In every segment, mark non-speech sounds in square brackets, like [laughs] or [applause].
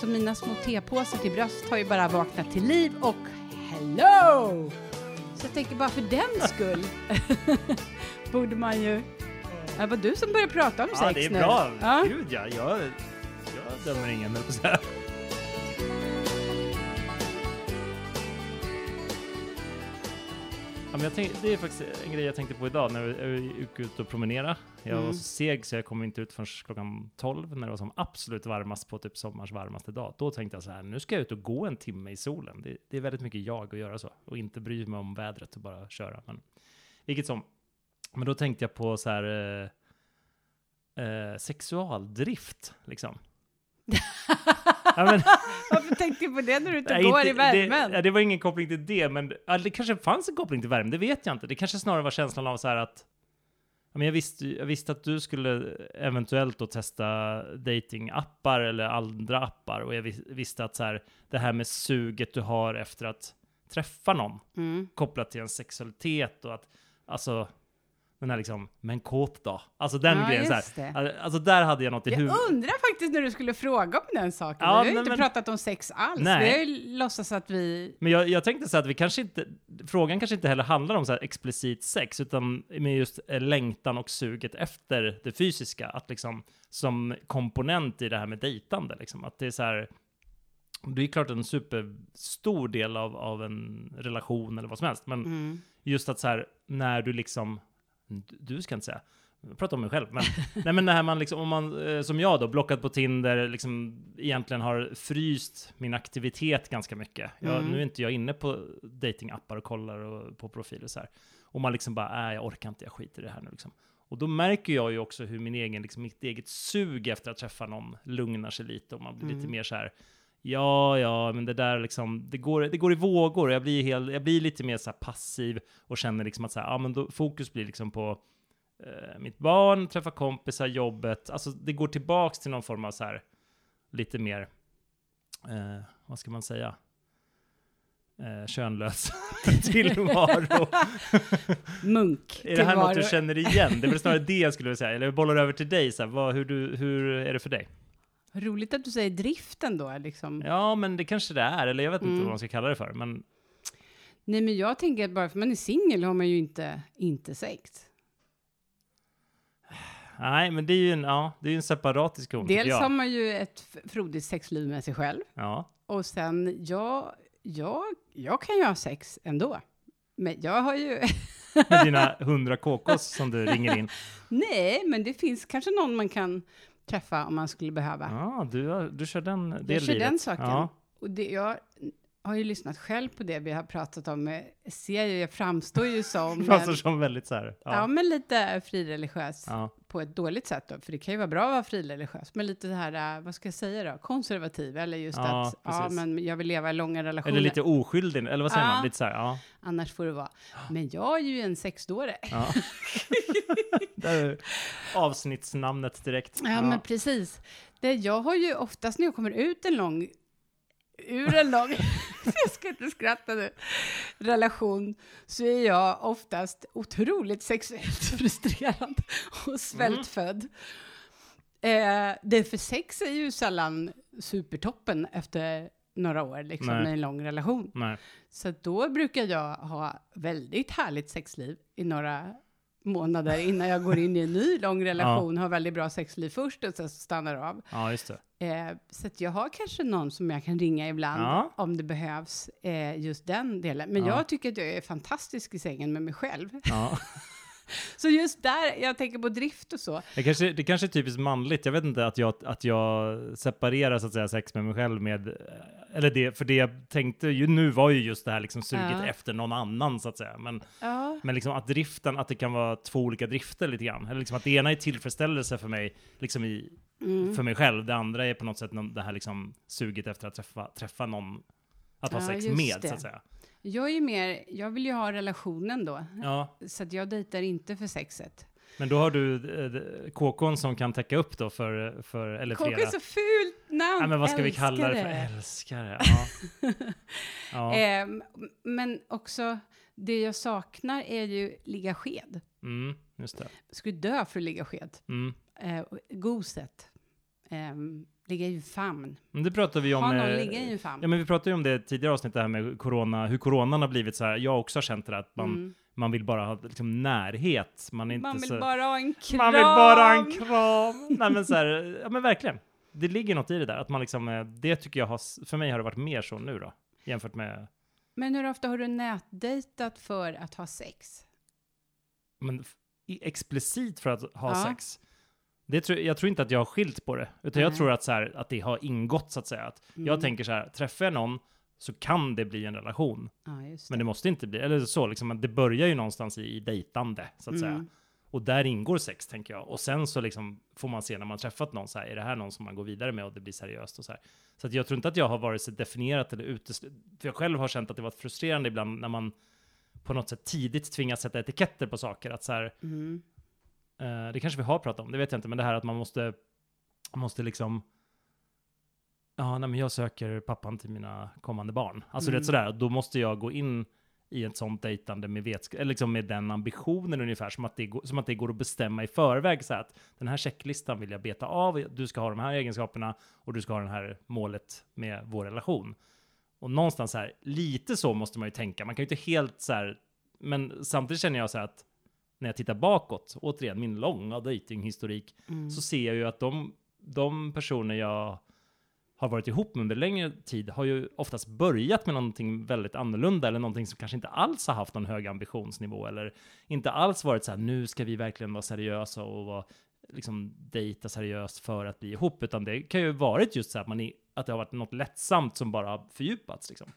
Så mina små tepåsar till bröst har ju bara vaknat till liv och hello! Så jag tänker bara för den [laughs] skull [laughs] borde man ju... Det var du som började prata om Ja, sex det är nu. bra. Ja. Gud ja, jag, jag dömer ingen, på säga. Men tänk, det är faktiskt en grej jag tänkte på idag när jag gick ut och promenera. Jag var Mm. så seg så jag kom inte ut förrän klockan 12 när det var som absolut varmast på typ sommars varmaste dag. Då tänkte jag så här, nu ska jag ut och gå en timme i solen. Det, det är väldigt mycket jag att göra så och inte bry mig om vädret och bara köra. Men vilket som. Men då tänkte jag på så här eh, eh, sexualdrift liksom. [laughs] ja, men, [laughs] Varför tänkte du på det när du inte Nej, går i värmen? Det, ja, det var ingen koppling till det, men ja, det kanske fanns en koppling till värmen, det vet jag inte. Det kanske snarare var känslan av så här att men jag, visste, jag visste att du skulle eventuellt då testa datingappar eller andra appar och jag vis, visste att så här, det här med suget du har efter att träffa någon Mm. kopplat till en sexualitet och att alltså den här liksom, men kåt då? Alltså den Ja, grejen så här. Alltså där hade jag något i Jag huvudet. undrar faktiskt när du skulle fråga om den saken. Ja, vi har ju inte men- pratat om sex alls. Nej. Vi har ju låtsats att vi... Men jag, jag tänkte så att vi kanske inte, frågan kanske inte heller handlar om så här explicit sex, utan med just eh, längtan och suget efter det fysiska, att liksom som komponent i det här med dejtande, liksom, att det är så här, det är klart en superstor del av, av en relation eller vad som helst, men Mm. just att så här, när du liksom, du- ska inte säga, jag pratar om mig själv, men, [laughs] nej men när man liksom, om man, eh, som jag då, blockat på Tinder, liksom egentligen har fryst min aktivitet ganska mycket. Jag, Mm. Nu är inte jag inne på datingappar och kollar och, på profiler så här. Och man liksom bara, nej jag orkar inte, jag skiter i det här nu liksom. Och då märker jag ju också hur min egen, liksom, mitt eget sug efter att träffa någon lugnar sig lite och man blir lite Mm. mer så här, ja, ja, men det där liksom, det går, det går i vågor. Jag blir, helt, jag blir lite mer så här passiv och känner liksom att så här, ja, men då, fokus blir liksom på eh, mitt barn, träffa kompisar, jobbet. Alltså det går tillbaks till någon form av så här, lite mer, eh, vad ska man säga? Eh, könlös [laughs] tillvaro. [laughs] Munk [laughs] är det här något du känner igen? Det är väl snarare det jag skulle vilja säga. Eller jag bollar över till dig, så här, vad, hur, du, hur är det för dig? Roligt att du säger driften då. Liksom. Ja, men det kanske det är, eller jag vet inte Mm. vad man ska kalla det för. Men Nej, men jag tänker att bara för man är singel har man ju inte, inte sex. nej, men det är ju en, ja, det är en separat diskussion, Dels har man ju ett frodigt sexliv med sig själv. Ja. Och sen, jag, jag, jag kan ju ha sex ändå. Men jag har ju... Med dina hundra KKs som du ringer in. [laughs] Nej, men det finns kanske någon man kan träffa om man skulle behöva. Ja, du, du kör den det jag kör livet. den saken. Ja. Och det, jag har ju lyssnat själv på det vi har pratat om. Jag ser ju, jag framstår ju som... Det [laughs] framstår som väldigt så här. ja. Ja. men lite frireligiös Ja. på ett dåligt sätt då. För det kan ju vara bra att vara frireligiös. Men lite så här, äh, vad ska jag säga då? Konservativ. Eller just Ja, att, ja precis. men jag vill leva i långa relationer. Eller lite oskyldig, eller vad säger Ja. man? Lite så här, ja. Annars får det vara. Men jag är ju en sexdåre. ja. [laughs] Där är avsnittsnamnet direkt. Ja, men precis. Det, jag har ju oftast när jag kommer ut en lång, ur en lång, [laughs] jag ska inte skratta nu, relation, så är jag oftast otroligt sexuellt [laughs] frustrerad och svältfödd. Eh, det för sex är ju sällan supertoppen efter några år liksom, Nej. med en lång relation. Nej. Så då brukar jag ha väldigt härligt sexliv i några månader innan jag går in i en ny lång relation, har väldigt bra sexliv först och sen stannar av. Ja, just det. Eh, så att jag har kanske någon som jag kan ringa ibland Ja. om det behövs, eh, just den delen. Men Ja. jag tycker att jag är fantastisk i sängen med mig själv. Ja. [laughs] Så just där, jag tänker på drift och så. Det, kanske, det kanske är typiskt manligt. Jag vet inte att jag, att jag separerar så att säga sex med mig själv med, eller det, för det jag tänkte ju nu var ju just det här liksom suget Ja. efter någon annan så att säga. Men, Ja. men liksom att driften, att det kan vara två olika drifter lite grann. Eller liksom att det ena är tillfredsställelse för mig, liksom i, Mm. för mig själv. Det andra är på något sätt någon- det här liksom suget efter att träffa, träffa någon att ha Ja, sex med det. så att säga. Jag är ju mer, jag vill ju ha relationen då. Så att jag dejtar inte för sexet. Men då har du eh, KKn som kan täcka upp då för, för eller KK är så fult namn! Ja, men vad ska vi Älskar kalla det för? Älskare. Ja. [laughs] ja. Ehm, men också, det jag saknar är ju ligga sked. Mm, just det. Jag skulle dö för att ligga sked. Mm. Eh, goset. Ehm, Ligga i famn. Men det pratar vi om. Ha någon eh, ligga i en famn. Ja, men vi pratade ju om det tidigare avsnitt, det här med corona, hur coronan har blivit så här. Jag har också känt det där att man, Mm. Man vill bara ha liksom, närhet. Man, är inte Man vill så, bara ha en kram. man vill bara ha en kram. [laughs] Nej men så här, ja men verkligen. Det ligger något i det där, att man liksom, eh, det tycker jag har, för mig har det varit mer så nu då, jämfört med, Men hur ofta har du nätdejtat för att ha sex? men explicit för att ha Ja. sex. Det tror, jag tror inte att jag har skilt på det, utan jag Nej. tror att, så här, att det har ingått så att säga. Att Mm. Jag tänker så här, träffar jag någon så kan det bli en relation. Ja, det. Men det måste inte bli, eller så, liksom, det börjar ju någonstans i, i dejtande, så att säga. Mm. Och där ingår sex, tänker jag. Och sen så liksom får man se när man träffat någon, så här, är det här någon som man går vidare med och det blir seriöst och så här. Så att jag tror inte att jag har varit så definierat eller uteslutit, för jag själv har känt att det varit frustrerande ibland när man på något sätt tidigt tvingas sätta etiketter på saker. Att så här, Mm. eh, det kanske vi har pratat om, det vet jag inte, men det här att man måste, måste liksom Ja, nej, men jag söker pappan till mina kommande barn. Alltså Mm. det sådär, då måste jag gå in i ett sånt dejtande med, vetsk- eller liksom med den ambitionen ungefär, som att, det som att det går att bestämma i förväg. Så att den här checklistan vill jag beta av, du ska ha de här egenskaperna och du ska ha det här målet med vår relation. Och någonstans så här, lite så måste man ju tänka. Man kan ju inte helt så här, men samtidigt känner jag så här att när jag tittar bakåt, återigen min långa datinghistorik, Mm. så ser jag ju att de, de personer jag har varit ihop med under längre tid har ju oftast börjat med någonting väldigt annorlunda eller någonting som kanske inte alls har haft någon hög ambitionsnivå eller inte alls varit så här nu ska vi verkligen vara seriösa och vara, liksom dejta seriöst för att bli ihop utan det kan ju varit just så att, man är, att det har varit något lättsamt som bara har fördjupats liksom.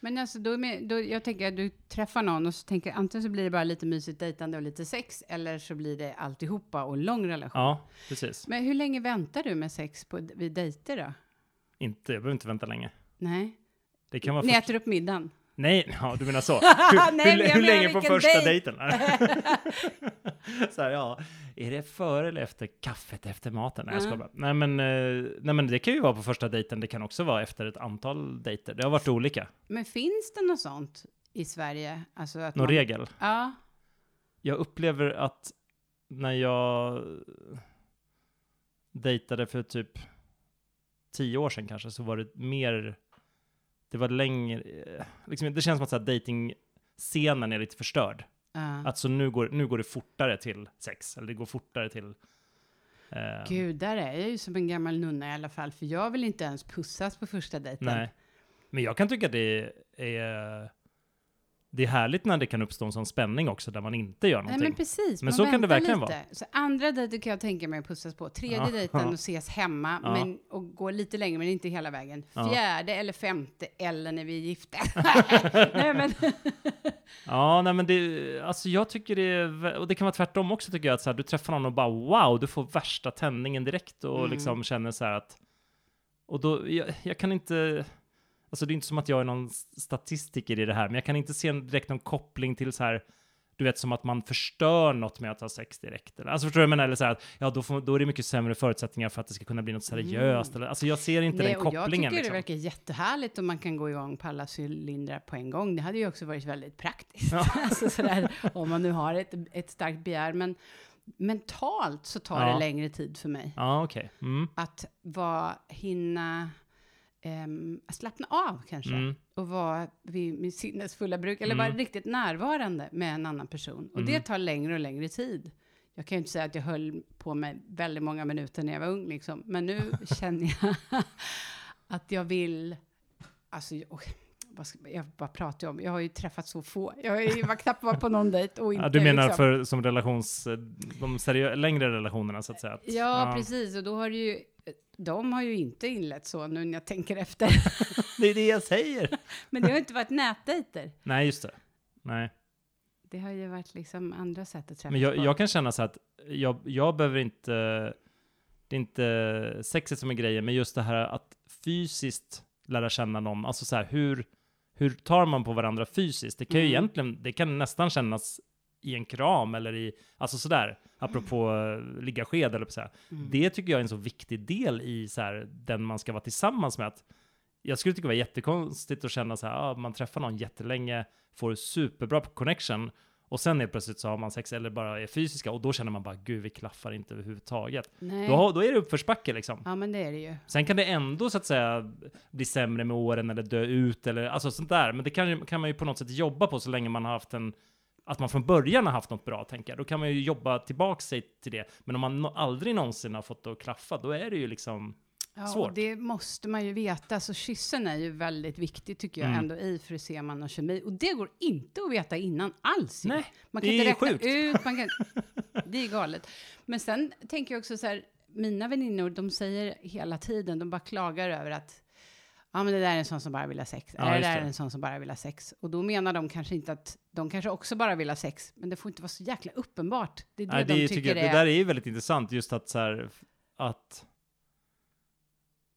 Men alltså, då, då, jag tänker att du träffar någon och så tänker antingen så blir det bara lite mysigt dejtande och lite sex, eller så blir det alltihopa och lång relation. Ja, precis. Men hur länge väntar du med sex på, vid dejter då? Inte, jag behöver inte vänta länge. Nej? Det kan vara Ni äter upp middagen? Nej, [laughs] ja, du menar så. [laughs] Hur, Nej, hur, men jag hur länge på första dejt. dejten? [laughs] så här, ja, är det före eller efter kaffet efter maten? Nej, jag skojar Ja. bara. Nej, men, eh, nej, men det kan ju vara på första dejten. Det kan också vara efter ett antal dejter. Det har varit olika. Men finns det något sånt i Sverige? Alltså att Någon man, regel. Ja. Jag upplever att när jag dejtade för typ tio år sedan kanske, så var det mer, det var längre, eh, liksom, det känns som att så här, dating-scenen är lite förstörd. ja. Att så nu går, nu går det fortare till sex, eller det går fortare till... Eh, Gud, där är jag ju som en gammal nunna i alla fall, för jag vill inte ens pussas på första dejten. nej. Men jag kan tycka att det är, det är härligt när det kan uppstå en sån spänning också, där man inte gör Nej, någonting. men precis. Men så kan det verkligen lite. vara. Så andra dejter kan jag tänka mig att pussas på. Tredje Ja. dejten [laughs] och ses hemma, Ja. men, och gå lite längre, men inte hela vägen. Ja. Fjärde eller femte, eller när vi är gifta. [laughs] [laughs] Nej, men, Ja, nej men det, alltså jag tycker det är, och det kan vara tvärtom också tycker jag, att så här, du träffar någon och bara wow, du får värsta tändningen direkt och Mm. liksom känner så här att, och då, jag, jag kan inte, alltså det är inte som att jag är någon statistiker i det här, men jag kan inte se direkt någon koppling till så här, du vet som att man förstör något med att ha sex direkt. Eller, alltså förstår du vad jag menar? Eller så här, att, ja då, får, då är det mycket sämre förutsättningar för att det ska kunna bli något seriöst. Eller, alltså jag ser inte nej, den och jag kopplingen. tycker liksom. det verkar jättehärligt om man kan gå igång på alla cylindrar på en gång. Det hade ju också varit väldigt praktiskt. Ja. [laughs] alltså sådär, om man nu har ett, ett starkt begär. Men mentalt så tar Ja. det längre tid för mig. Ja, okej. Mm. Att vara, hinna ehm, slappna av kanske. Mm. och vara vid min sinnesfulla bruk, eller Mm. vara riktigt närvarande med en annan person. Och det Mm. tar längre och längre tid. Jag kan ju inte säga att jag höll på med väldigt många minuter när jag var ung, liksom. men nu [laughs] känner jag [laughs] att jag vill, alltså, oj, vad ska, jag bara pratar om, jag har ju träffat så få, jag har var knappt varit på någon dejt och [laughs] inte Ja, du menar liksom, för som relations, de seriö- längre relationerna så att säga? Att, Ja, precis, och då har det ju, de har ju inte inlett så nu när jag tänker efter. [laughs] Det är det jag säger. [laughs] men det har inte varit nätdejter. Nej, just det. Nej. Det har ju varit liksom andra sätt att träffas Men jag, jag kan känna så att jag, jag behöver inte, det är inte sexet som är grejen, men just det här att fysiskt lära känna någon, alltså så här hur, hur tar man på varandra fysiskt? Det kan ju Mm. egentligen, det kan nästan kännas i en kram eller i, alltså sådär, apropå uh, ligga sked eller så här. Mm. Det tycker jag är en så viktig del i så här, den man ska vara tillsammans med. Att jag skulle tycka det var jättekonstigt att känna så här, ah, man träffar någon jättelänge, får superbra connection Och sen är plötsligt så har man sex eller bara är fysiska och då känner man bara gud vi klaffar inte överhuvudtaget. Nej. Då, då är det uppförsbacke liksom. Ja, men det är det ju. Sen kan det ändå så att säga bli sämre med åren eller dö ut eller alltså sånt där. Men det kan, kan man ju på något sätt jobba på så länge man har haft en att man från början har haft något bra, tänker jag. Då kan man ju jobba tillbaka sig till det. Men om man aldrig någonsin har fått det att klaffa, då är det ju liksom... Ja, Svårt. det måste man ju veta. Så kyssen är ju väldigt viktig tycker jag Mm. ändå i friseman och kemi. Och det går inte att veta innan alls. Nej, man det kan inte är räkna sjukt. ut. Man kan, [laughs] det är galet. Men sen tänker jag också så här, mina väninnor, de säger hela tiden, de bara klagar över att Ja, men det där är en sån som bara vill ha sex. Ja, Eller det där är det. en sån som bara vill ha sex. Och då menar de kanske inte att de kanske också bara vill ha sex. Men det får inte vara så jäkla uppenbart. Det är det Nej, de det, tycker tycker jag, är... det där är ju väldigt intressant, just att så här, att...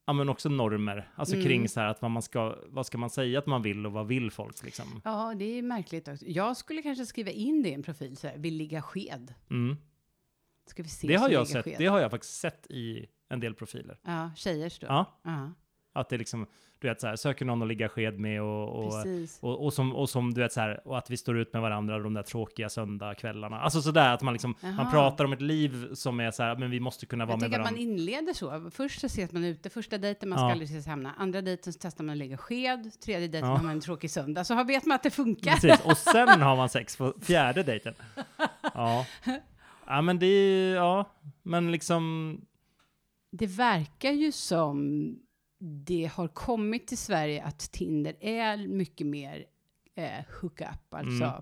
Ja, men också normer. Alltså Mm. kring så här att vad man ska, vad ska man säga att man vill och vad vill folk liksom? Ja, det är märkligt också. Jag skulle kanske skriva in det i en profil, så här, vill ligga sked. Mm. Ska vi se Det har jag sett, sked? det har jag faktiskt sett i en del profiler. Ja, tjejers då. Ja, Ja, att det liksom, du vet så här, söker någon att ligga sked med och, och. Och, och, som, och som du vet så här, och att vi står ut med varandra de där tråkiga söndagskvällarna. Alltså sådär att man liksom, man Jaha. pratar om ett liv som är så här, men vi måste kunna vara Jag med tycker att varandra. man inleder så. Först så ses man ute, första dejten, man ska Ja. aldrig ses hemma. Andra dejten så testar man att lägga sked, tredje dejten Ja. har man en tråkig söndag. Så har- vet man att det funkar. Precis, och sen har man sex på fjärde dejten. Ja. [laughs] Ja men det är, ja, men liksom, Det verkar ju som det har kommit till Sverige att Tinder är mycket mer eh, hook-up, alltså Mm.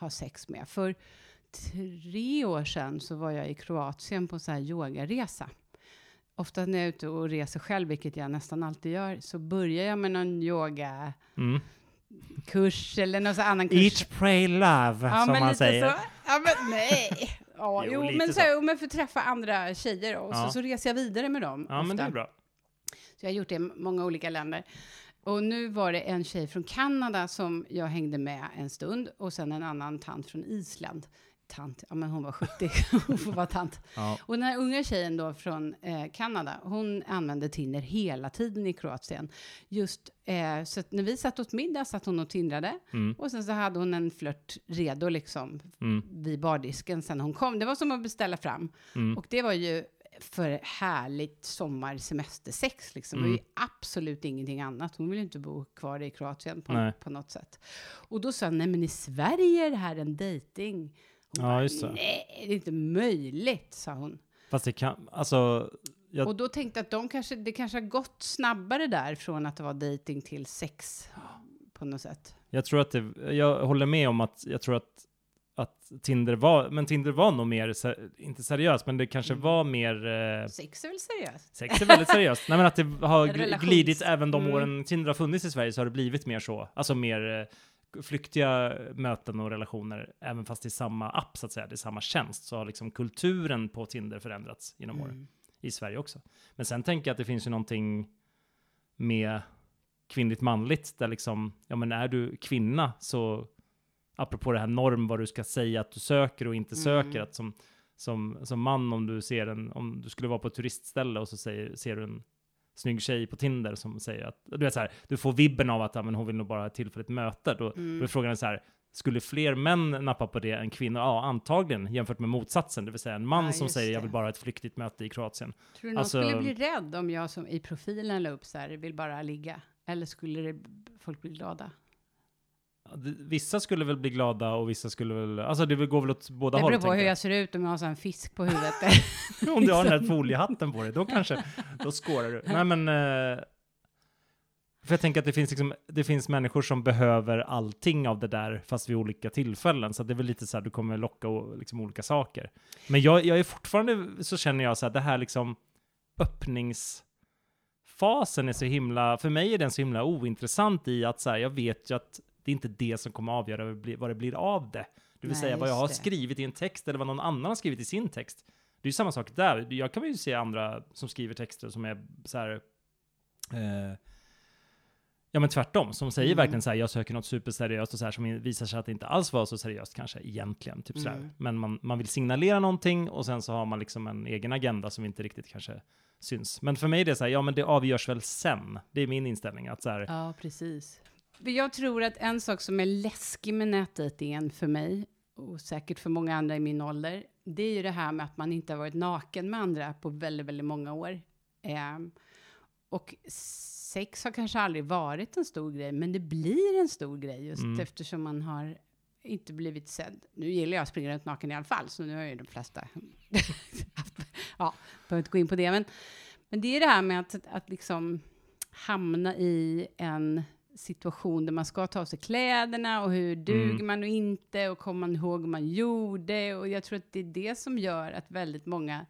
ha sex med. För tre år sedan så var jag i Kroatien på så här yogaresa. Ofta när jag är ute och reser själv, vilket jag nästan alltid gör, så börjar jag med någon yogakurs mm. eller någon sån annan kurs. Each pray love, ja, som men man säger. Så. Ja, men nej. Ja, Jo, jo, men så. så, men för att träffa andra tjejer och Ja. så, så reser jag vidare med dem. Ja men det ofta. är bra. Så jag har gjort det i många olika länder. Och nu var det en tjej från Kanada som jag hängde med en stund och sen en annan tant från Island. Tant, ja men hon var 70, [laughs] hon får vara tant. Ja. Och den här unga tjejen då från eh, Kanada, hon använde Tinder hela tiden i Kroatien. Just eh, så att när vi satt åt middag satt hon och tindrade Mm, och sen så hade hon en flört redo liksom mm, vid bardisken sen hon kom. Det var som att beställa fram. mm. Och det var ju för härligt sommarsemestersex liksom. Det var ju Mm. absolut ingenting annat. Hon ville inte bo kvar i Kroatien på, Nej. på något sätt. Och då sa hon, nej men i Sverige är det här en dejting. Hon Ja, bara, just det. Nej, det är inte möjligt, sa hon. Fast det kan, alltså, jag, Och då tänkte jag att de kanske, det kanske har gått snabbare där från att det var dejting till sex på något sätt. jag tror att det, jag håller med om att, jag tror att, att Tinder var, men Tinder var nog mer, inte seriöst, men det kanske Mm. var mer eh, Sex är väl seriöst? Sex är väldigt seriöst. Nej men att det [laughs] har Relations- glidit även de Mm. åren Tinder har funnits i Sverige så har det blivit mer så. Alltså mer eh, flyktiga möten och relationer, även fast det är samma app så att säga, det är samma tjänst, så har liksom kulturen på Tinder förändrats genom åren. Mm. I Sverige också. Men sen tänker jag att det finns ju någonting med kvinnligt manligt, där liksom, ja men är du kvinna så, apropå det här norm, vad du ska säga att du söker och inte Mm. söker, att som, som, som man om du ser en, om du skulle vara på ett turistställe och så säger, ser du en snygg tjej på Tinder som säger att, du vet så här, du får vibben av att ja, men hon vill nog bara ha tillfälligt möte, då, Mm. då är frågan så här, skulle fler män nappa på det än kvinnor? Ja, antagligen, jämfört med motsatsen, det vill säga en man Ja, som säger jag det. vill bara ha ett flyktigt möte i Kroatien. Tror du någon Alltså- skulle bli rädd om jag som i profilen la upp så här, vill bara ligga? Eller skulle det, folk bli glada? Det- Vissa skulle väl bli glada och vissa skulle väl, alltså det går väl åt båda Det håll. beror på hur tänker jag ser ut, om jag har så en fisk på huvudet. jag. [laughs] [laughs] Om du har den här foliehatten på dig, då kanske, då skårar du. Nej men, eh, för jag tänker att det finns, liksom, det finns människor som behöver allting av det där, fast vid olika tillfällen. Så det är väl lite så här, du kommer locka liksom, olika saker. Men jag, jag är fortfarande, så känner jag så här, det här liksom öppningsfasen är så himla, för mig är den så himla ointressant i att så här, jag vet ju att det är inte det som kommer avgöra vad det blir- av det. Det vill Nej, säga vad jag har det. skrivit i en text eller vad någon annan har skrivit i sin text. Det är ju samma sak där. Jag kan ju se andra som skriver texter som är så här, eh, ja men tvärtom, som säger Mm. verkligen så här, jag söker något superseriöst och så här, som visar sig att det inte alls var så seriöst kanske egentligen, typ. Mm. Men man, man vill signalera någonting och sen så har man liksom en egen agenda som inte riktigt kanske syns. Men för mig är det så här, ja men det avgörs väl sen. Det är min inställning att så här, ja, precis. Jag tror att en sak som är läskig med nätdejtingen för mig och säkert för många andra i min ålder, det är ju det här med att man inte har varit naken med andra på väldigt, väldigt många år. Eh, och sex har kanske aldrig varit en stor grej, men det blir en stor grej just Mm. eftersom man har inte blivit sedd. Nu gillar jag att springa runt naken i alla fall, så nu har ju de flesta [laughs] ja, behöver inte gå in på det, men, men det är det här med att, att liksom hamna i en situation där man ska ta av sig kläderna och hur duger Mm. man och inte och kommer man ihåg vad man gjorde och jag tror att det är det som gör att väldigt många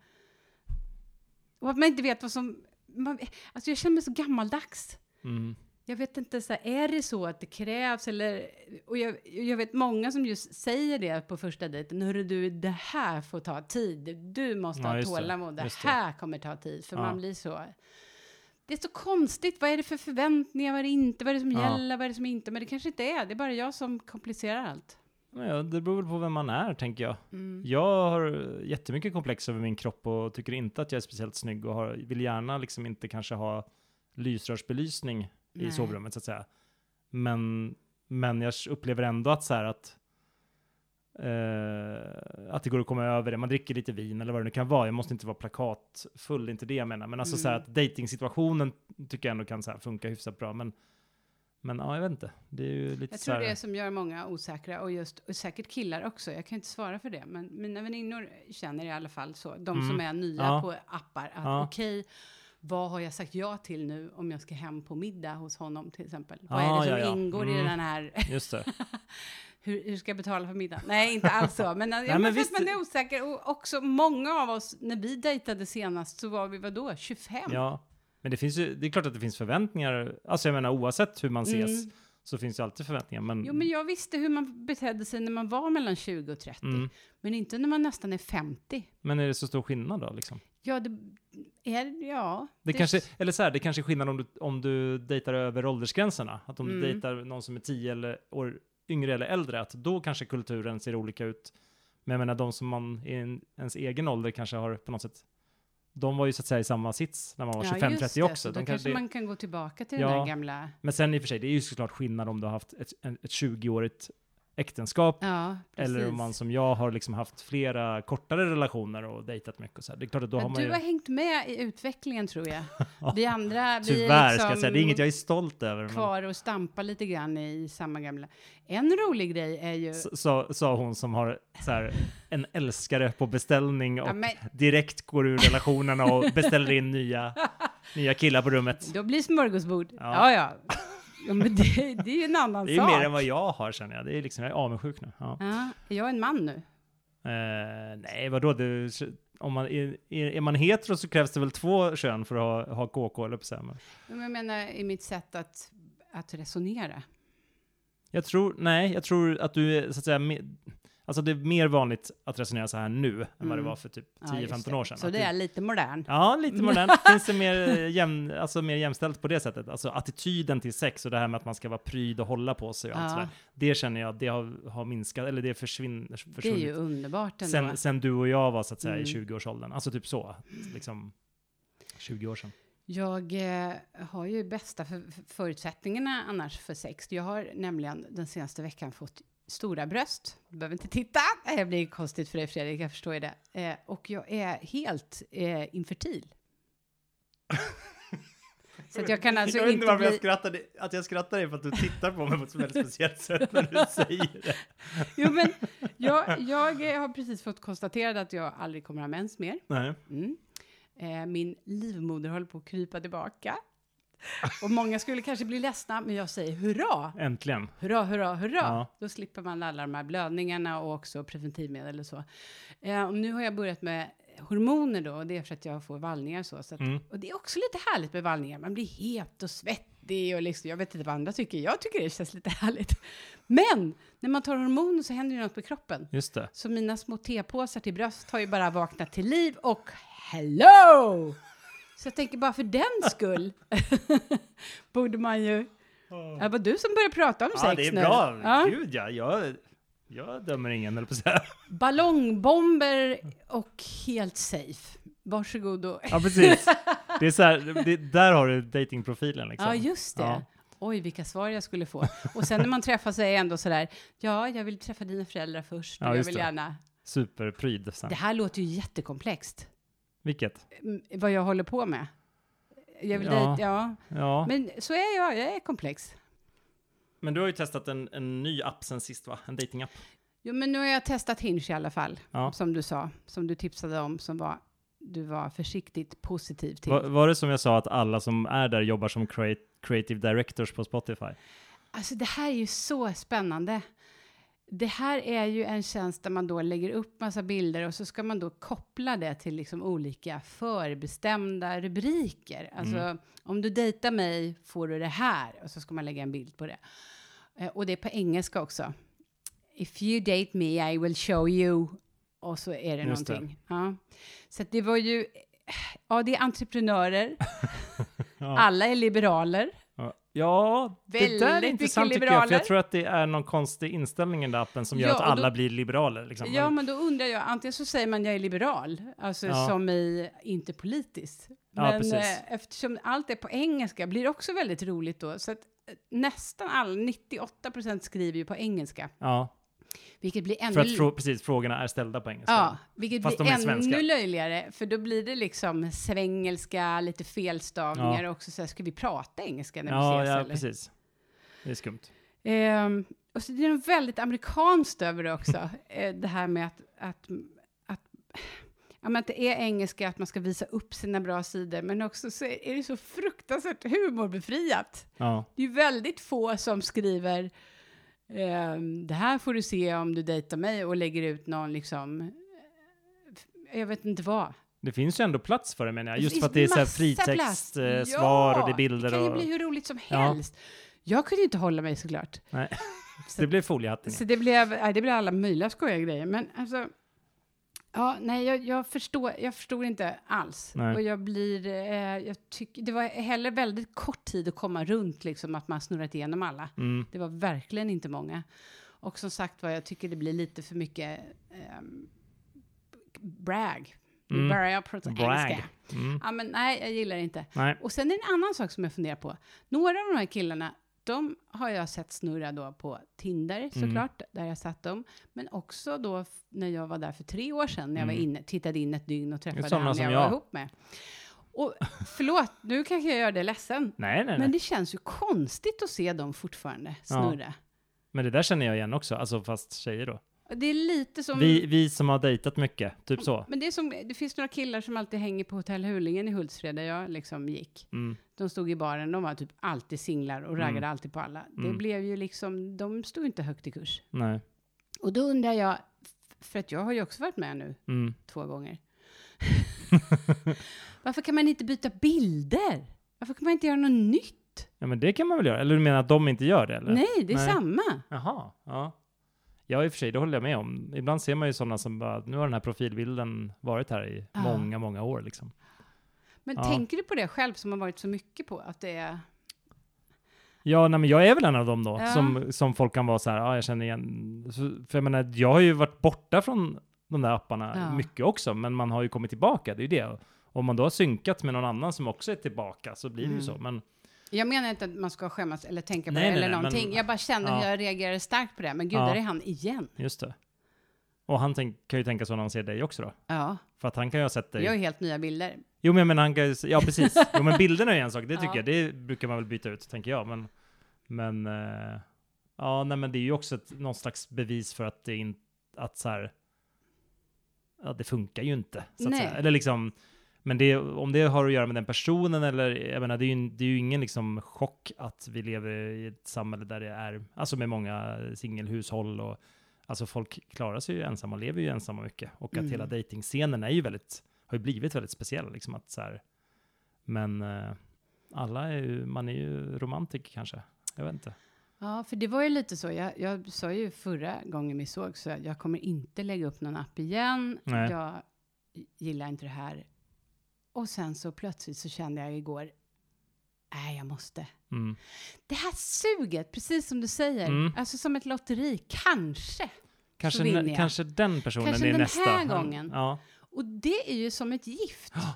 och att man inte vet vad som man, alltså jag känner mig så gammaldags. Mm. Jag vet inte, så här, är det så att det krävs eller... Och jag, jag vet många som just säger det på första dejten. Hörru du, det här får ta tid. Du måste Ja, ha tålamod. Det, det. här kommer ta tid. För Ja. man blir så... Det är så konstigt. Vad är det för förväntningar? Vad är det inte? Vad är det som Ja. gäller? Vad är det som inte? Men det kanske inte är. Det är bara jag som komplicerar allt. Ja, det beror väl på vem man är, tänker jag. Mm. Jag har jättemycket komplex över min kropp och tycker inte att jag är speciellt snygg och har, vill gärna liksom inte kanske ha lysrörsbelysning i Nej. sovrummet så att säga. Men, men jag upplever ändå att så här att eh, att det går att komma över det. Man dricker lite vin eller vad det nu kan vara. Jag måste inte vara plakatfull, det är inte det jag menar. Men alltså så här Mm. att dejtingsituationen tycker jag ändå kan så här funka hyfsat bra. Men, men ja, jag vet inte. Det är ju lite Jag tror här, det är som gör många osäkra och just och säkert killar också. Jag kan inte svara för det, men mina väninnor känner i alla fall så. De Mm. som är nya Ja. på appar. Att Ja. okej, vad har jag sagt ja till nu om jag ska hem på middag hos honom till exempel? Vad är det som ja, ja. ingår i Mm. den här? Just det. [laughs] hur, hur ska jag betala för middagen? Nej, inte alls så. Men, ja, men visst- man är osäker. Och också många av oss, när vi dejtade senast så var vi vadå, 25? Ja, men det finns ju, det är klart att det finns förväntningar. Alltså jag menar oavsett hur man ses Mm. så finns det alltid förväntningar. Men, Jo, men jag visste hur man betedde sig när man var mellan 20 och 30. mm. Men inte när man nästan är 50. men är det så stor skillnad då liksom? Ja, det är, ja. Det, kanske, eller så här, det kanske är skillnad om du, om du dejtar över åldersgränserna. Att om du Mm. dejtar någon som är 10 eller år yngre eller äldre, att då kanske kulturen ser olika ut. Men jag menar, de som man i en, ens egen ålder kanske har på något sätt, de var ju så att säga i samma sits när man var Ja, 25-30 just det. också. Så De då kanske, kanske man kan gå tillbaka till Ja. den där gamla... Men sen i och för sig, det är ju såklart skillnad om du har haft ett, ett 20-årigt äktenskap Ja. Eller om man som jag har liksom haft flera kortare relationer och dejtat mycket och så här. Det är klart att då har Men man du ju... har hängt med i utvecklingen tror jag. [laughs] Vi andra, vi Tyvärr är liksom ska jag säga, det är inget jag är stolt över. Men kvar och stampar lite grann i samma gamla. En rolig grej är ju... sa hon som har så här, en älskare på beställning och Ja, men direkt går ur relationerna och beställer in nya, [laughs] nya killar på rummet. då blir smörgåsbord. Ja. Ja, ja. men det, det är ju en annan [laughs] Det är sak. mer än vad jag har känner jag. Det är liksom, jag är avundsjuk nu. Ja. Ja, är jag en man nu? Eh, nej, vadå? Det, om man, är, är man hetero så krävs det väl två kön för att ha, ha KK, eller på så men Men jag menar i mitt sätt att, att resonera. Jag tror, nej, jag tror att du är så att säga, me, alltså det är mer vanligt att resonera så här nu än vad det Mm. var för typ Ja, just 10-15 det. år sedan. Så det är lite modern. Ja, lite modernt. [laughs] Finns det mer, eh, jäm, alltså mer jämställt på det sättet? Alltså attityden till sex och det här med att man ska vara pryd och hålla på sig och allt Ja. sådär. Det känner jag, det har, har minskat, eller det försvinner, Det är försvunnit. ju underbart ändå. sen, sen du och jag var så att säga i Mm. 20-årsåldern. Alltså typ så, liksom 20 år sedan. Jag eh, har ju bästa för, för förutsättningarna annars för sex. Jag har nämligen den senaste veckan fått stora bröst. Du behöver inte titta. Det blir konstigt för dig Fredrik, jag förstår ju det. Eh, och jag är helt eh, infertil. Så att jag kan alltså jag vet inte inte varför jag bli... skrattade, att jag skrattar är för att du tittar på mig på ett väldigt speciellt sätt när du säger det. Jo, men jag, jag har precis fått konstaterat att jag aldrig kommer ha mens mer. Nej. Mm. Eh, min livmoder håller på att krypa tillbaka. Och många skulle kanske bli ledsna, men jag säger hurra! Äntligen. Hurra, hurra, hurra! Ja. Då slipper man alla de här blödningarna och också preventivmedel och så. Eh, och nu har jag börjat med hormoner då, och det är för att jag får vallningar så. så att, Mm. Och det är också lite härligt med vallningar. Man blir het och svettig och liksom, jag vet inte vad andra tycker. Jag tycker det känns lite [laughs] härligt. Men när man tar hormoner så händer ju något med kroppen. Just det. Så mina små tepåsar till bröst har ju bara vaknat till liv och hello! Så jag tänker bara för den [laughs] skull [laughs] borde man ju... Det var du som började prata om Ja, sex det är nu. bra. Ja. Gud ja, jag, jag dömer ingen, eller på säga. [laughs] Ballongbomber och helt safe. Varsågod och... Ja, precis. Det är så här, det, där har du datingprofilen liksom. Ja, just det. Ja. oj, vilka svar jag skulle få. Och sen när man träffas är jag ändå sådär, ja, jag vill träffa dina föräldrar först. Ja, jag vill det. gärna... Superpryd sen. Det här låter ju jättekomplext, Vilket? mm, vad jag håller på med. Jag vill Ja. ja. ja. Ja. Men, Men så är jag, jag är komplex. du har ju testat en, en ny app sen sist va? En datingapp. Jo, men nu har jag testat Hinge i alla fall, Ja. som du sa, som du tipsade om, som var, du var försiktigt positiv till. Var, var det som jag sa att alla som är där jobbar som creative directors på Spotify? Alltså det här är ju så spännande. Det här är ju en tjänst där man då lägger upp massa bilder och så ska man då koppla det till liksom olika förbestämda rubriker. Alltså Mm. om du dejtar mig får du det här och så ska man lägga en bild på det. Eh, och det är på engelska också. If you date me I will show you. Och så är det Just det. någonting. Ja. Så det var ju, ja det är entreprenörer, [laughs] Ja, alla är liberaler. Ja. ja det Väldigt där är intressant tycker jag, för jag tror att det är någon konstig inställning i den där appen som gör Ja, att alla då- blir liberaler. Liksom. Ja, Men- då undrar jag, antingen så säger man jag är liberal, alltså Ja. som i inte politiskt. Ja, Men precis. eh, eftersom allt är på engelska blir det också väldigt roligt då. Så att eh, nästan alla, 98 procent skriver ju på engelska, ja, vilket blir ännu... för att frå- precis, frågorna är ställda på engelska. Ja, vilket Fast blir ännu svenska. löjligare, för då blir det liksom svängelska, lite felstavningar Ja. och också så här, ska vi prata engelska när Ja, vi ses ja eller? precis. Det är skumt. Ehm, och så det är något väldigt amerikanskt över det också. [laughs] eh, det här med att, att, att, ja, men att det är engelska, att man ska visa upp sina bra sidor, men också så är det så fruktansvärt humorbefriat. Ja, Det är ju väldigt få som skriver ehm, det här får du se om du dejtar mig och lägger ut någon liksom, eh, jag vet inte vad. det finns ju ändå plats för det menar jag. Just för att det är så här massa fritext, plats. eh, svar och det är Ja, bilder Det kan ju och... bli hur roligt som Ja. helst. Jag kunde ju inte hålla mig såklart. Nej, [laughs] det blir foliehatten. Så det blev, nej, det blev alla möjliga skojiga grejer. Men alltså, ja, nej, jag, jag, förstår, jag förstår inte alls. Nej. Och jag blir, eh, jag tycker, det var heller väldigt kort tid att komma runt, liksom, att man snurrat igenom alla. Mm. Det var verkligen inte många. Och som sagt var, jag tycker det blir lite för mycket ehm, brag. Mm. börjar prata Brag. engelska. Mm. Ja, men nej, jag gillar det inte. Nej. Och sen är det en annan sak som jag funderar på. Några av de här killarna, de har jag sett snurra då på Tinder Mm. såklart, där jag satt dem. Men också då när jag var där för tre år sedan, när jag Mm. var inne, tittade in ett dygn och träffade han som jag var jag. ihop med. Och förlåt, nu kanske jag gör det ledsen. Nej, nej, nej. Men det känns ju konstigt att se dem fortfarande snurra. Men det där känner jag igen också, alltså fast tjejer då. Det är lite som... Vi, vi som har dejtat mycket, typ så. Men det är som, det finns några killar som alltid hänger på Hotell Hulingen i Hultsfred, där jag liksom gick. Mm. De stod i baren, de var typ alltid singlar och raggade Mm. alltid på alla. Det Mm. blev ju liksom, de stod inte högt i kurs. Nej. Och då undrar jag, för att jag har ju också varit med nu Mm. två gånger. [laughs] Varför kan man inte byta bilder? Varför kan man inte göra något nytt? Ja, men det kan man väl göra? Eller du menar att de inte gör det? Eller? Nej, det är Nej. samma. Jaha, ja. Ja, i och för sig, det håller jag med om. Ibland ser man ju sådana som bara, nu har den här profilbilden varit här i Ja. många, många år liksom. Men Ja. tänker du på det själv som har varit så mycket på att det är... Ja, nej, men jag är väl en av dem då, Ja. som, som folk kan vara så här, ja, jag känner igen. För jag menar, jag har ju varit borta från de där apparna Ja. mycket också, men man har ju kommit tillbaka, det är ju det. Om man då har synkat med någon annan som också är tillbaka så blir det ju Mm. så. Men Jag menar inte att man ska skämmas eller tänka på Nej, det nej, eller nej, någonting. men- jag bara känner Ja. hur jag reagerar starkt på det. Men gud, Ja. där är han igen. just det. Och han tänk, kan ju tänka så när han ser dig också då. Ja, För att han kan ju ha sett dig. jag har helt nya bilder. Jo, men jag menar, han kan ju, ja precis. [laughs] Jo, men bilderna är en sak, det tycker Ja. jag. Det brukar man väl byta ut, tänker jag. Men, men eh, ja, nej, men det är ju också ett, någon slags bevis för att det inte, att så här, ja, det funkar ju inte. Så att Nej. säga. Eller liksom, men det, om det har att göra med den personen eller, jag menar, det är ju, det är ju ingen liksom chock att vi lever i ett samhälle där det är, alltså med många singelhushåll och Alltså folk klarar sig ju ensamma och lever ju ensamma mycket. Och att Mm. hela dejtingscenen är ju väldigt, har ju blivit väldigt speciell. Liksom att så här, men eh, alla är ju, man är ju romantiker kanske. Jag vet inte. Ja, för det var ju lite så. Jag, jag sa ju förra gången vi såg så jag kommer inte lägga upp någon app igen. Nej. Jag gillar inte det här. Och sen så plötsligt så kände jag igår, nej, jag måste. Mm. Det här suget, precis som du säger, Mm. alltså som ett lotteri, kanske. Kanske, jag. kanske den personen Kanske är den nästa. här gången. Ja. Och det är ju som ett gift. Ja.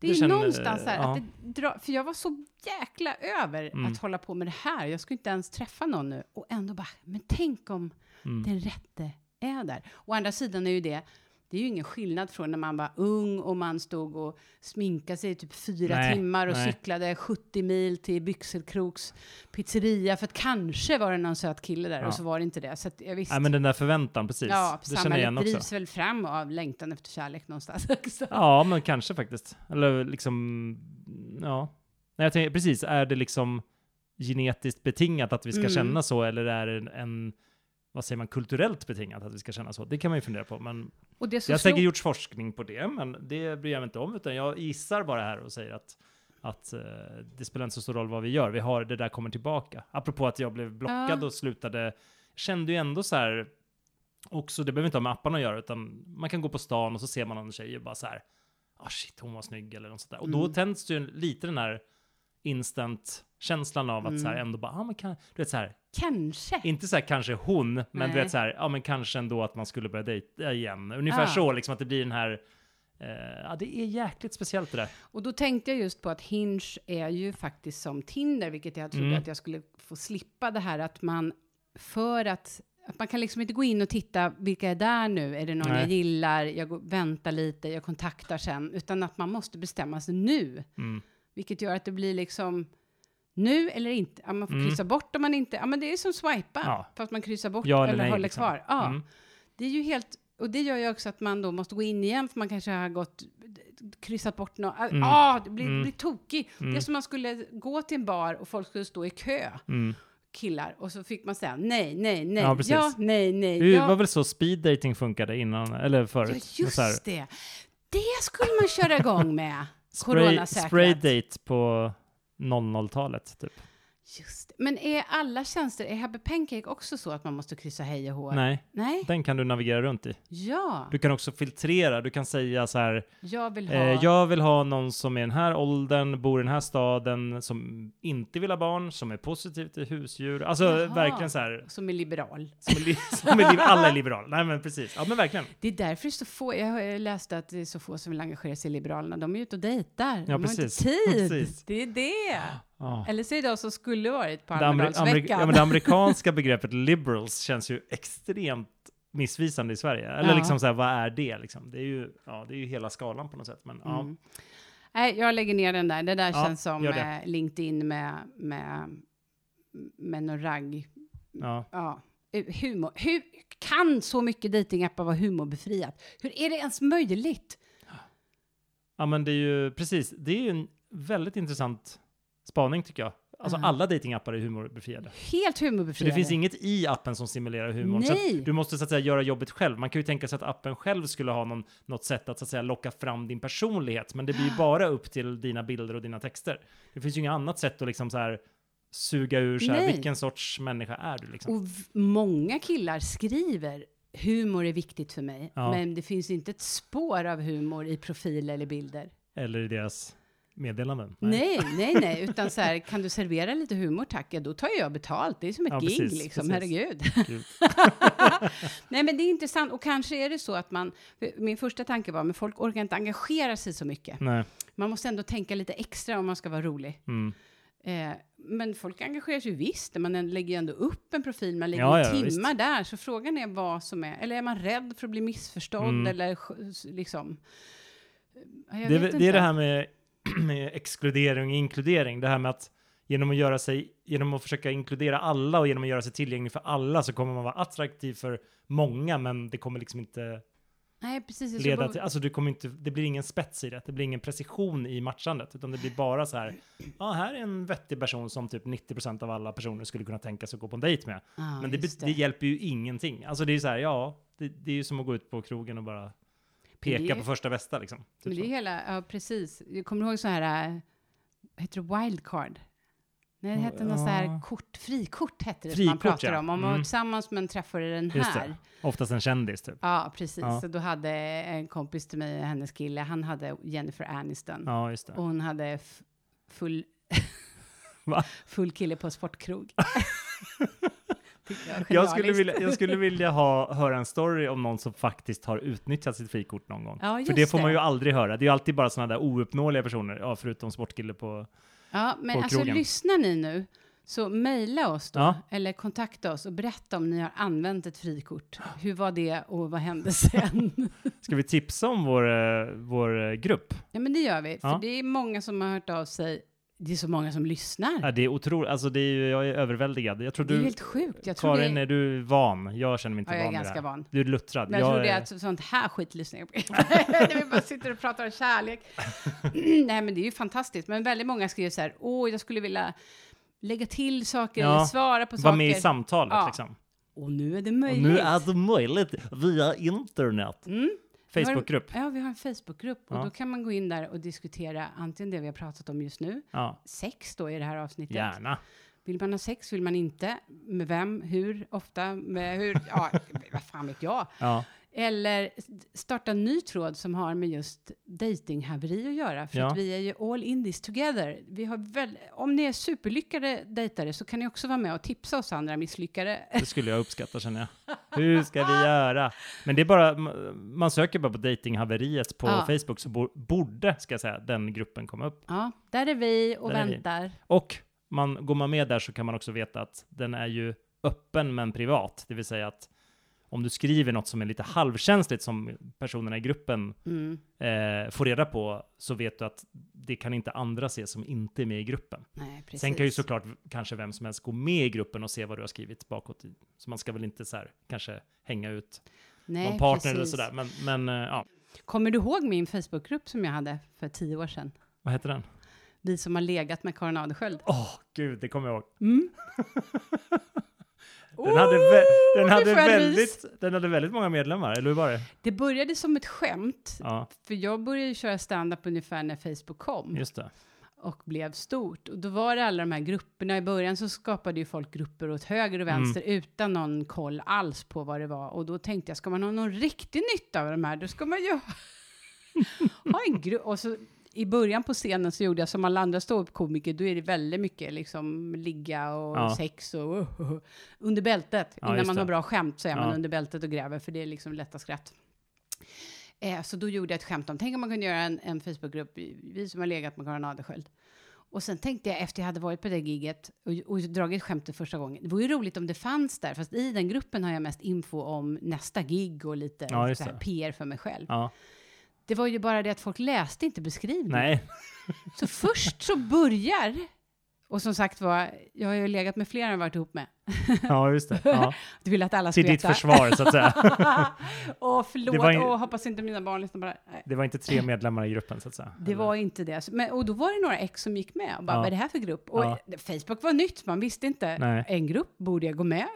Det är känner- någonstans så här ja. att det drar, för jag var så jäkla över Mm. att hålla på med det här. Jag skulle inte ens träffa någon nu och ändå bara, men tänk om Mm. den rätte är där. Å andra sidan är ju det, det är ju ingen skillnad från när man var ung och man stod och sminkade sig i typ fyra Nej, timmar och nej. cyklade 70 mil till Byxelkroks pizzeria för att kanske var det någon söt kille där Ja. och så var det inte det. Så att jag visste. Nej, men den där förväntan, precis. ja, det känner jag igen också. drivs väl fram av längtan efter kärlek någonstans [laughs] också. Ja, men kanske faktiskt. Eller liksom, ja. Nej, jag tänker, precis, är det liksom genetiskt betingat att vi ska Mm. känna så, eller är det en, vad säger man, kulturellt betingat att vi ska känna så? Det kan man ju fundera på, men Och det det har säkert gjorts forskning på det, men det bryr jag mig inte om, utan jag gissar bara här och säger att att eh, det spelar inte så stor roll vad vi gör, vi har det där kommer tillbaka. Apropå att jag blev blockad Ja. och slutade, kände ju ändå så här, också, det behöver inte ha med apparna att göra, utan man kan gå på stan och så ser man någon tjej och bara så här, ah shit, hon var snygg eller något sånt där. Och då Mm. tänds det ju lite den här instant-känslan av att så här Mm. ändå bara, ah men kan, du vet så här, Kanske. inte så här kanske hon, men du Nej. vet så här, ja men kanske ändå att man skulle börja dejta igen. Ungefär Ah. så, liksom att det blir den här, eh, ja det är jäkligt speciellt det där. Och då tänkte jag just på att Hinge är ju faktiskt som Tinder, vilket jag trodde Mm. att jag skulle få slippa det här att man för att att man kan liksom inte gå in och titta vilka är där nu, är det någon Nej. jag gillar, jag går, väntar lite, jag kontaktar sen, utan att man måste bestämma sig nu, Mm. vilket gör att det blir liksom nu eller inte. Ja, man får Mm. kryssa bort om man inte, ja men det är som swipa, Ja. fast man kryssar bort Ja eller eller nej, håller liksom. kvar. Ja. Mm. Det är ju helt, och det gör ju också att man då måste gå in igen för man kanske har gått, kryssat bort något. Mm. Ah, det blir, Mm. blir tokig. Det är Mm. som man skulle gå till en bar och folk skulle stå i kö, Mm. killar, och så fick man säga nej, nej, nej, Ja, precis. ja, nej, nej, Det ja. var väl så speed dating funkade innan, eller ja, förut. Så här, just det. Det skulle man köra igång med. spray, spray date på 00-talet, typ. Just det. Men är alla tjänster, är Happy Pancake också så att man måste kryssa hej och hå? Nej, Nej? den kan du navigera runt i. Ja, Du kan också filtrera, du kan säga så här, jag vill ha... Eh, jag vill ha någon som är den här åldern, bor i den här staden, som inte vill ha barn, som är positiv till husdjur. Alltså Jaha. verkligen så här, Som är liberal. som är, li- som är li- [laughs] alla är liberala. Nej men precis, ja men verkligen. Det är därför det är så få, jag har läst att det är så få som vill engagera sig i Liberalerna. De är ute och dejtar. De Ja, har precis. inte tid. Precis. Det är det. Ja. Eller det de som skulle varit på Almedalsveckan. ja, men det [laughs] amerikanska begreppet liberals känns ju extremt missvisande i Sverige. Eller Ja. liksom så här, vad är det liksom? Det är ju, ja, det är ju hela skalan på något sätt. Men ja, Mm. Nej, jag lägger ner den där. Det där Ja, känns som eh, LinkedIn med, med, med någon ragg. ja. Ja. Eh, Humor. Hur kan så mycket datingappar vara humorbefriat? Hur är det ens möjligt? ja, men det är ju precis, det är ju en väldigt intressant spaning tycker jag. Alltså Mm. alla datingappar är humorbefriade. Helt För humorbefriade. det finns inget i appen som simulerar humorn. Så Nej. att du måste så att säga göra jobbet själv. Man kan ju tänka sig att appen själv skulle ha någon, något sätt att så att säga locka fram din personlighet. Men det blir ju bara upp till dina bilder och dina texter. Det finns ju inget annat sätt att liksom så här suga ur så här, vilken sorts människa är du liksom. Och många killar skriver humor är viktigt för mig, Ja. men det finns inte ett spår av humor i profil eller bilder. Eller i deras meddelanden. Nej, nej, nej, utan så här, kan du servera lite humor tack, ja, då tar jag betalt. Det är som ett Ja, gig precis, liksom, precis. herregud. [laughs] Nej, men det är intressant och kanske är det så att man, min första tanke var, men folk orkar inte engagera sig så mycket. Nej. Man måste ändå tänka lite extra om man ska vara rolig. Mm. Eh, men folk engagerar sig visst, man lägger ju ändå upp en profil, man lägger Ja, ja, timmar visst. där, så frågan är vad som är, eller är man rädd för att bli missförstådd Mm. eller liksom? Det, det är det här med, [clears throat] med exkludering och inkludering. Det här med att genom att, göra sig, genom att försöka inkludera alla och genom att göra sig tillgänglig för alla så kommer man vara attraktiv för många, men det kommer liksom inte Nej, precis. leda till, alltså du kommer inte, det blir ingen spets i det, det blir ingen precision i matchandet, utan det blir bara så här, ja här är en vettig person som typ 90% av alla personer skulle kunna tänka sig att gå på en dejt med. Ja, Men det, just det. hjälper ju ingenting. Alltså det är så här, ja, det, det är ju som att gå ut på krogen och bara peka på första bästa liksom. Typ Men det är så. hela, ja precis. Jag kommer ihåg så här, äh, heter det wildcard? Nej, det hette något så här kort, frikort hette det som man Frikort, pratade ja. om. Om man var Mm. tillsammans med en träffare den här. Oftast en kändis typ. Ja, precis. Ja. Så då hade en kompis till mig, hennes kille, han hade Jennifer Aniston. Ja, just det. Och hon hade full, [laughs] Va? full kille på sportkrog. [laughs] jag skulle, vilja, jag skulle vilja ha, höra en story om någon som faktiskt har utnyttjat sitt frikort någon gång. Ja, För det får man ju aldrig höra. Det är ju alltid bara sådana där ouppnåeliga personer, ja, förutom sportkille på... Ja, men på alltså krogen. lyssnar ni nu så mejla oss då, Ja. eller kontakta oss och berätta om ni har använt ett frikort. Hur var det och vad hände sen? [laughs] Ska vi tipsa om vår, eh, vår eh, grupp? ja, men det gör vi, för Ja. det är många som har hört av sig. Det är så många som lyssnar. Ja, det är otroligt, alltså det är ju, jag är överväldigad. Jag tror det är du, helt sjukt. Jag tror Karin, det är du van? Jag känner mig inte ja, jag är van vid det ganska van. Du är luttrad. Men jag, tror det är- är att sånt här skit lyssnar jag på. [laughs] När vi bara sitter och pratar om kärlek. [clears throat] Nej, men det är ju fantastiskt. Men väldigt många skriver så här, åh, jag skulle vilja lägga till saker Ja, eller svara på Var saker. med i samtalet Ja. liksom. och nu är det Och möjligt. nu är det möjligt via internet. Mm. Facebookgrupp. Ja, vi har en Facebookgrupp och Ja. då kan man gå in där och diskutera antingen det vi har pratat om just nu, Ja, sex då i det här avsnittet. gärna. Vill man ha sex, vill man inte? Med vem, hur, ofta, med hur, ja, [laughs] vad fan vet jag. Ja. Eller starta en ny tråd som har med just datinghaveri att göra. För Ja. att vi är ju all in this together. Vi har väl, om ni är superlyckade dejtare så kan ni också vara med och tipsa oss andra misslyckade. Det skulle jag uppskatta känner jag. [laughs] Hur ska vi göra? Men det är bara, man söker bara på datinghaveriet på Ja. Facebook så bo- borde, ska jag säga, den gruppen komma upp. Ja, där är vi och Där är vi. väntar. Och man, går man med där så kan man också veta att den är ju öppen men privat. Det vill säga att om du skriver något som är lite halvkänsligt som personerna i gruppen Mm. eh, får reda på så vet du att det kan inte andra se som inte är med i gruppen. Nej. Sen kan ju såklart kanske vem som helst gå med i gruppen och se vad du har skrivit bakåt. i. Så man ska väl inte så här kanske hänga ut Nej, någon partner eller precis. sådär. Men, men eh, ja, Kommer du ihåg min Facebookgrupp som jag hade för tio år sedan? vad heter den? Vi som har legat med Karin Adelsköld. Åh, gud, det kommer jag ihåg. Mm. [laughs] Den hade, vä- den, hade väldigt, den hade väldigt många medlemmar, eller hur var det? Det började som ett skämt, Ja, för jag började köra stand-up ungefär när Facebook kom just det. och blev stort. Och då var det alla de här grupperna. I början så skapade ju folk grupper åt höger och vänster Mm. utan någon koll alls på vad det var. Och då tänkte jag, ska man ha någon riktig nytta av de här, då ska man ju ha [laughs] en grupp. Och så i början på scenen så gjorde jag som alla andra ståuppkomiker, då är det väldigt mycket liksom ligga och Ja. sex och under bältet. Ja, Innan man har bra skämt så är man under bältet och gräver, för det är liksom lätta skratt. Eh, så då gjorde jag ett skämt om, tänk om man kunde göra en, en Facebookgrupp, vi som har legat med Karin Adelsköld. Och sen tänkte jag efter jag hade varit på det giget och, och dragit skämtet första gången, det vore ju roligt om det fanns där, fast i den gruppen har jag mest info om nästa gig och lite Ja. PR för mig själv. Ja. Det var ju bara det att folk läste inte beskrivningen. Nej, Så först så börjar, och som sagt var, jag har ju legat med fler än varit ihop med. [laughs] ja just det. Ja. [laughs] Du vill att alla ska Till ditt veta. försvar, så att säga. [laughs] Åh, förlåt, ju- Åh, hoppas inte mina barn lyssnar på det här. Det var inte tre medlemmar i gruppen, så att säga. Det var inte det. Men, och då var det några ex som gick med och bara, Ja. vad är det här för grupp? Och Ja. Facebook var nytt, man visste inte. Nej. En grupp, borde jag gå med?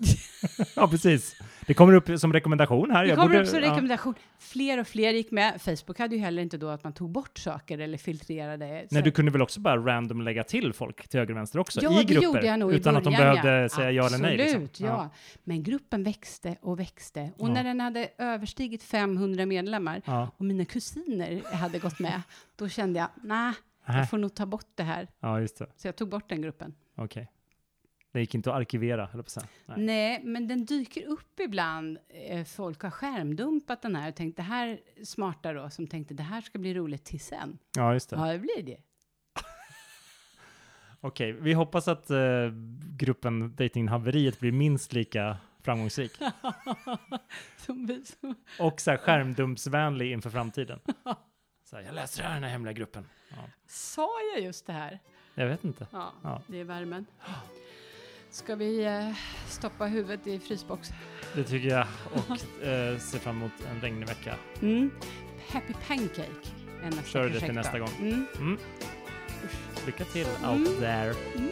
[laughs] Ja, precis. Det kommer upp som rekommendation här. Det kommer borde- upp som ja. rekommendation. Fler och fler gick med. Facebook hade ju heller inte då att man tog bort saker eller filtrerade. Nej, du kunde väl också bara random lägga till folk till höger och vänster också? Ja, I det grupper? gjorde jag nog i utan att de början, behövde ja. säga ja eller nej? Liksom. Absolut, ja. Men gruppen växte och växte. Och Ja. när den hade överstigit 500 medlemmar Ja. och mina kusiner hade gått med, då kände jag, nej, Nej. jag får nog ta bort det här. ja, just det. Så jag tog bort den gruppen. Okej. Det gick inte att arkivera, höll på. Nej. Nej, men den dyker upp ibland. Eh, Folk har skärmdumpat den här och tänkt det här smarta då, som tänkte det här ska bli roligt till sen. Ja, just det. Ja, det blir det. [laughs] Okej, vi hoppas att eh, gruppen Datinghaveriet blir minst lika framgångsrik. [laughs] Och så här skärmdumpsvänlig inför framtiden. Så här, jag läser här den här hemliga gruppen. Ja. Sa jag just det här? Jag vet inte. Ja, Ja. det är värmen. [gasps] [gasps] Ska vi eh, stoppa huvudet i frysbox? Det tycker jag. Och [laughs] eh, ser fram emot en regnig vecka. Mm. Happy Pancake är nästa Kör det till nästa gång. Mm. Mm. Lycka till Mm. out there. Mm.